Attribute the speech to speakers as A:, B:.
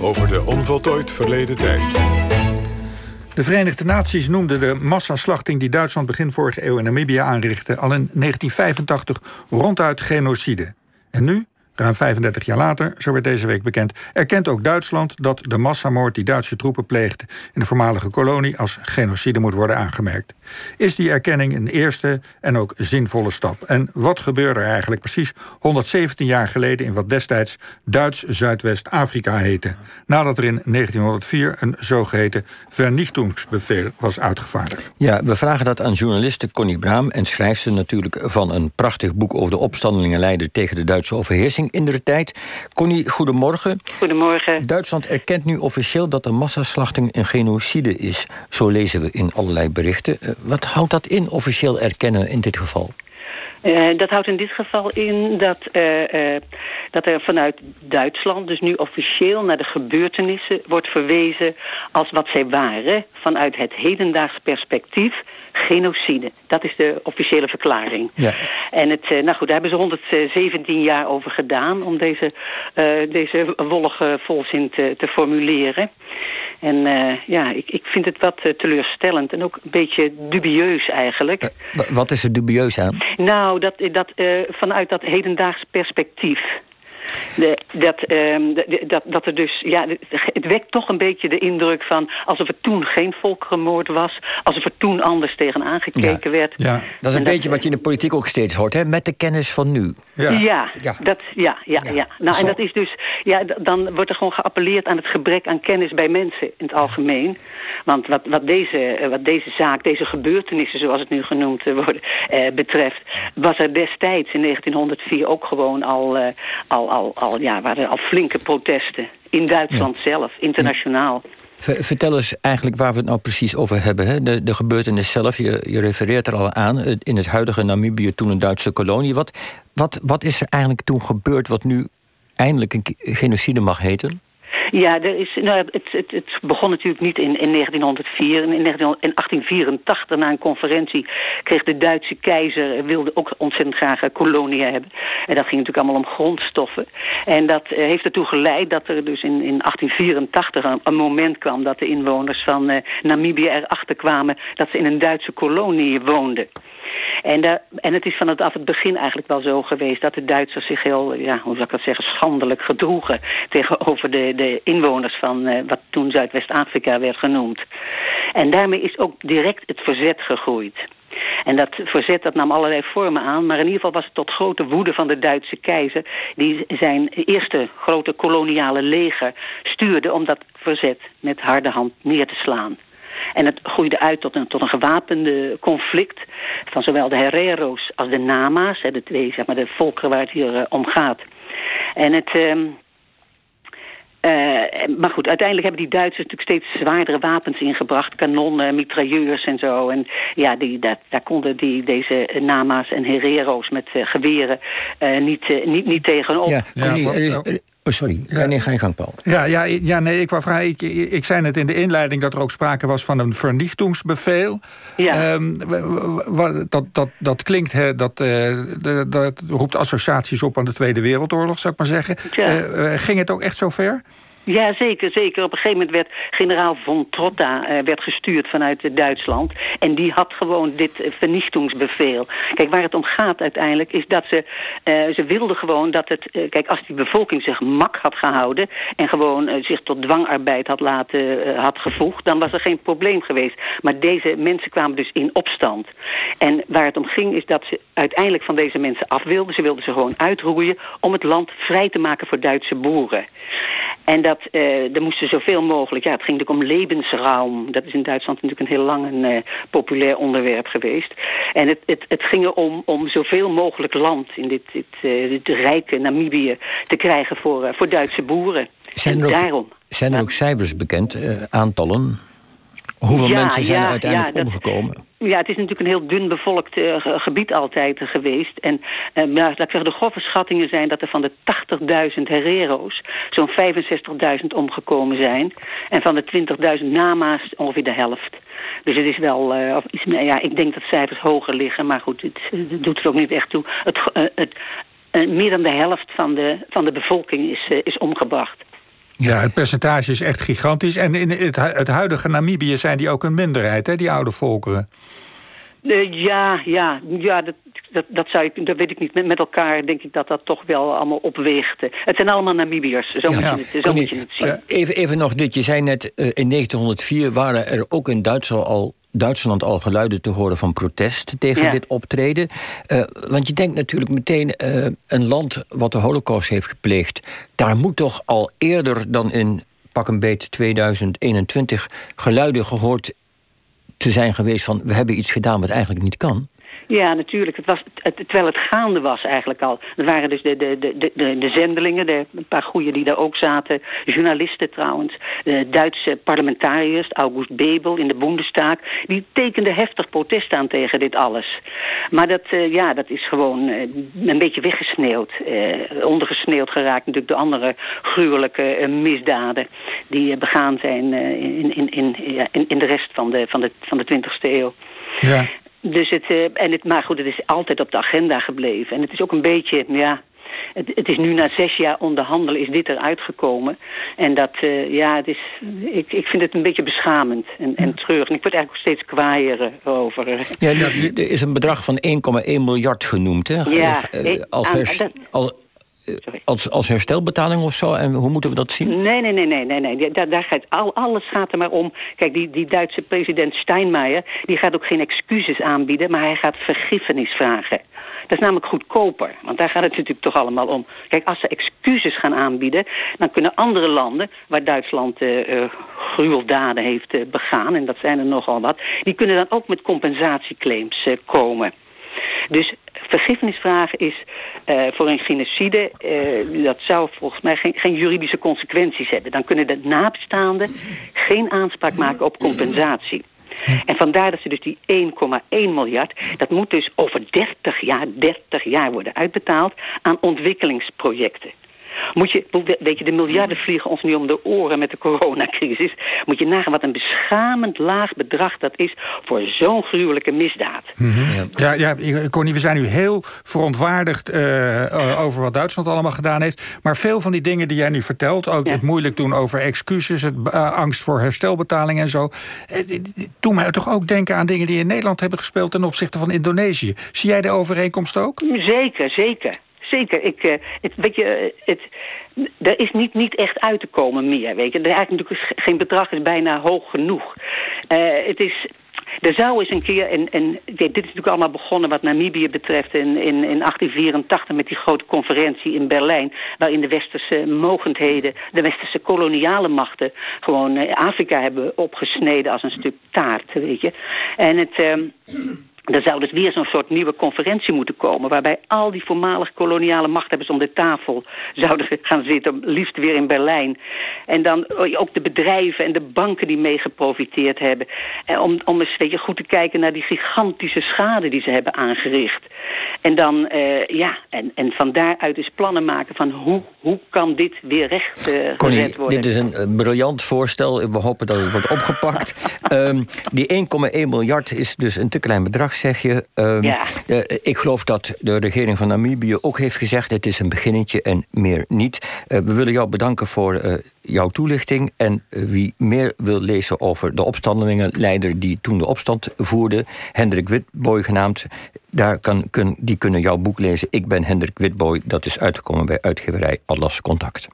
A: over de onvoltooid verleden tijd.
B: De Verenigde Naties noemden de massaslachting die Duitsland begin vorige eeuw in Namibië aanrichtte al in 1985 ronduit genocide. En nu, Ruim 35 jaar later, zo werd deze week bekend, erkent ook Duitsland dat de massamoord die Duitse troepen pleegden in de voormalige kolonie als genocide moet worden aangemerkt. Is die erkenning een eerste en ook zinvolle stap? En wat gebeurde er eigenlijk precies 117 jaar geleden in wat destijds Duits Zuidwest-Afrika heette, nadat er in 1904 een zogeheten vernichtingsbevel was uitgevaardigd?
C: Ja, we vragen dat aan journaliste Connie Braam en schrijfster natuurlijk van een prachtig boek over de opstandelingenleider tegen de Duitse overheersing in de tijd. Connie, goedemorgen.
D: Goedemorgen.
C: Duitsland erkent nu officieel dat de massaslachting een genocide is. Zo lezen we in allerlei berichten. Eh, wat houdt dat in, officieel erkennen in dit geval?
D: Uh, dat houdt in dit geval in dat, uh, uh, dat er vanuit Duitsland dus nu officieel naar de gebeurtenissen wordt verwezen als wat zij waren vanuit het hedendaags perspectief genocide. Dat is de officiële verklaring. Ja. En het, nou goed, daar hebben ze 117 jaar over gedaan om deze, deze wollige volzin te, te formuleren. En ja, ik, ik vind het wat teleurstellend en ook een beetje dubieus eigenlijk.
C: wat is er dubieus aan?
D: Nou, dat, dat, uh, vanuit dat hedendaags perspectief. De, dat, um, de, dat, dat er dus, ja, het wekt toch een beetje de indruk van alsof er toen geen volkerenmoord was, alsof er toen anders tegen aangekeken werd.
C: Ja, dat is een beetje wat je in de politiek ook steeds hoort, hè? met de kennis van nu.
D: Ja, ja, ja. Dat, ja, ja, ja. Nou, en dat is dus, ja, dan wordt er gewoon geappelleerd aan het gebrek aan kennis bij mensen in het algemeen. Want wat, wat, deze, eh, wat deze zaak, deze gebeurtenissen, zoals het nu genoemd eh, wordt, eh, betreft, was er destijds in 1904 ook gewoon al, eh, al, al, al, ja, waren al flinke protesten. In Duitsland zelf, internationaal.
C: Vertel eens eigenlijk waar we het nou precies over hebben. Hè? De, de gebeurtenis zelf, je, je refereert er al aan. In het huidige Namibië, toen een Duitse kolonie. Wat, wat, wat is er eigenlijk toen gebeurd wat nu eindelijk een genocide mag heten?
D: Ja, er is, nou, het, het, het begon natuurlijk niet in, in 1904. In, 1884, na een conferentie, kreeg de Duitse keizer... wilde ook ontzettend graag een kolonie hebben. En dat ging natuurlijk allemaal om grondstoffen. En dat uh, heeft ertoe geleid dat er dus in, in 1884 een, een moment kwam... dat de inwoners van uh, Namibië erachter kwamen... dat ze in een Duitse kolonie woonden. En, en het is vanaf het begin eigenlijk wel zo geweest... dat de Duitsers zich heel, ja, hoe zou ik dat zeggen, schandelijk gedroegen... tegenover de, de inwoners van uh, wat toen Zuidwest-Afrika werd genoemd. En daarmee is ook direct het verzet gegroeid. En dat verzet dat nam allerlei vormen aan. Maar in ieder geval was het tot grote woede van de Duitse keizer... die zijn eerste grote koloniale leger stuurde... om dat verzet met harde hand neer te slaan. En het groeide uit tot een, tot een gewapende conflict van zowel de Herrero's als de Nama's, de twee zeg maar, de volkeren waar het hier uh, om gaat. En het, uh, uh, maar goed, uiteindelijk hebben die Duitsers natuurlijk steeds zwaardere wapens ingebracht. Kanonnen, mitrailleurs en zo. En ja, die, dat, daar konden die, deze Nama's en Herrero's met uh, geweren uh, niet, niet, niet tegenop.
C: Ja, ja, Oh, sorry. Ja. Nee, ga je gang, Paul.
B: Ja, ja, ja nee, ik, wou vragen, ik, ik zei net in de inleiding dat er ook sprake was van een vernietigingsbevel. Ja. Um, dat, dat, dat klinkt, hè, dat, uh, dat roept associaties op aan de Tweede Wereldoorlog, zou ik maar zeggen. Ja. Uh, ging het ook echt zo ver?
D: Ja, zeker, zeker. Op een gegeven moment werd generaal von Trotta uh, werd gestuurd vanuit Duitsland. En die had gewoon dit uh, vernietigingsbevel. Kijk, waar het om gaat uiteindelijk is dat ze... ze wilden gewoon dat het... kijk, als die bevolking zich mak had gehouden... en gewoon zich tot dwangarbeid had laten had gevoegd... dan was er geen probleem geweest. Maar deze mensen kwamen dus in opstand. En waar het om ging is dat ze uiteindelijk van deze mensen af wilden. Ze wilden ze gewoon uitroeien om het land vrij te maken voor Duitse boeren. En dat, uh, er moesten zoveel mogelijk... Ja, het ging natuurlijk om levensruim. Dat is in Duitsland natuurlijk een heel lang een uh, populair onderwerp geweest. En het, het, het ging erom om zoveel mogelijk land in dit, dit, uh, dit rijke Namibië te krijgen voor, voor Duitse boeren.
C: Zijn er ook, daarom, zijn er ook cijfers bekend, aantallen? Hoeveel mensen zijn er uiteindelijk omgekomen?
D: Ja, het is natuurlijk een heel dun bevolkt uh, gebied altijd geweest. En uh, ja, laat ik zeggen, de grove schattingen zijn dat er van de 80.000 herrero's zo'n 65.000 omgekomen zijn. En van de 20.000 nama's ongeveer de helft. Dus het is wel, of iets meer, ja, ik denk dat cijfers hoger liggen, maar goed, het, het doet er ook niet echt toe. Het, het, meer dan de helft van de, van de bevolking is, is omgebracht.
B: Ja, het percentage is echt gigantisch. En in het, het huidige Namibië zijn die ook een minderheid, hè, die oude volkeren.
D: Uh, ja, ja, ja dat, dat, dat, zou ik, dat weet ik niet. Met, met elkaar denk ik dat dat toch wel allemaal opweegt. Het zijn allemaal Namibiërs, zo, moet, je het, zo moet je het zien.
C: even, even nog dit, je zei net, uh, in 1904 waren er ook in Duitsland al Duitsland al geluiden te horen van protest tegen dit optreden. Uh, want je denkt natuurlijk meteen, een land wat de holocaust heeft gepleegd... daar moet toch al eerder dan in pak een beet 2021 geluiden gehoord te zijn geweest van... we hebben iets gedaan wat eigenlijk niet kan.
D: Ja, natuurlijk. Het was, het, terwijl het gaande was eigenlijk al. Er waren dus de, de, de, de, de zendelingen, de, een paar goeie die daar ook zaten. Journalisten trouwens. De Duitse parlementariërs, August Bebel in de Bundestag. Die tekenden heftig protest aan tegen dit alles. Maar dat, uh, ja, dat is gewoon uh, een beetje weggesneeuwd. Uh, ondergesneeuwd geraakt natuurlijk door andere gruwelijke misdaden... die begaan zijn in, in, in, in, in de rest van de, van de, van de 20e eeuw. Ja. Dus het, uh, en het, maar goed, het is altijd op de agenda gebleven. En het is ook een beetje, ja, het, het, is nu na zes jaar onderhandelen is dit eruit gekomen. En dat, uh, ja, het is, ik, ik vind het een beetje beschamend en, en treurig. En ik word eigenlijk steeds kwaaier over.
C: Ja, er is een bedrag van 1,1 miljard genoemd, hè?
D: Ja.
C: Als, als, als, als herstelbetaling of zo? En hoe moeten we dat zien?
D: Nee, nee, nee, nee, nee. nee. Daar, daar gaat, al, alles gaat er maar om. Kijk, die, die Duitse president Steinmeier... die gaat ook geen excuses aanbieden... maar hij gaat vergiffenis vragen. Dat is namelijk goedkoper. Want daar gaat het natuurlijk toch allemaal om. Kijk, als ze excuses gaan aanbieden... dan kunnen andere landen... waar Duitsland uh, uh, gruweldaden heeft uh, begaan... en dat zijn er nogal wat... die kunnen dan ook met compensatieclaims komen. Dus vergiffenis vragen is uh, voor een genocide... Uh, dat zou volgens mij geen, geen, juridische consequenties hebben. Dan kunnen de nabestaanden geen aanspraak maken op compensatie. En vandaar dat ze dus die 1,1 miljard... dat moet dus over 30 jaar, 30 jaar worden uitbetaald... aan ontwikkelingsprojecten. Moet je, weet je, de miljarden vliegen ons nu om de oren met de coronacrisis. Moet je nagaan wat een beschamend laag bedrag dat is voor zo'n gruwelijke misdaad.
B: Mm -hmm. Ja, ja, Connie, we zijn nu heel verontwaardigd uh, over wat Duitsland allemaal gedaan heeft. Maar veel van die dingen die jij nu vertelt, ook ja. het moeilijk doen over excuses, het uh, angst voor herstelbetaling en zo. Doen mij toch ook denken aan dingen die in Nederland hebben gespeeld ten opzichte van Indonesië. Zie jij de overeenkomst ook?
D: Zeker, zeker zeker. Ik, het, weet je, het, er is niet, niet echt uit te komen meer. Weet je. Er eigenlijk natuurlijk geen bedrag is bijna hoog genoeg. Uh, het is, er zou eens een keer, en, en dit is natuurlijk allemaal begonnen wat Namibië betreft in, in, in 1884 met die grote conferentie in Berlijn, waarin de westerse mogendheden, de westerse koloniale machten gewoon Afrika hebben opgesneden als een stuk taart, weet je. En het... Um, er zou dus weer zo'n soort nieuwe conferentie moeten komen... waarbij al die voormalig koloniale machthebbers om de tafel zouden gaan zitten... liefst weer in Berlijn. En dan ook de bedrijven en de banken die mee geprofiteerd hebben. Om, om eens weet je, goed te kijken naar die gigantische schade die ze hebben aangericht. En dan, uh, ja, en, en van daaruit eens plannen maken van hoe, hoe kan dit weer recht uh,
C: Connie,
D: worden.
C: dit is een briljant voorstel. We hopen dat het wordt opgepakt. um, die 1,1 miljard is dus een te klein bedrag zeg je. Um,
D: ja.
C: de, ik geloof dat de regering van Namibië ook heeft gezegd... het is een beginnetje en meer niet. Uh, we willen jou bedanken voor uh, jouw toelichting. En wie meer wil lezen over de opstandelingenleider... die toen de opstand voerde, Hendrik Witboy genaamd... Daar kan, kun, die kunnen jouw boek lezen. Ik ben Hendrik Witboy. Dat is uitgekomen bij uitgeverij Atlas Contact.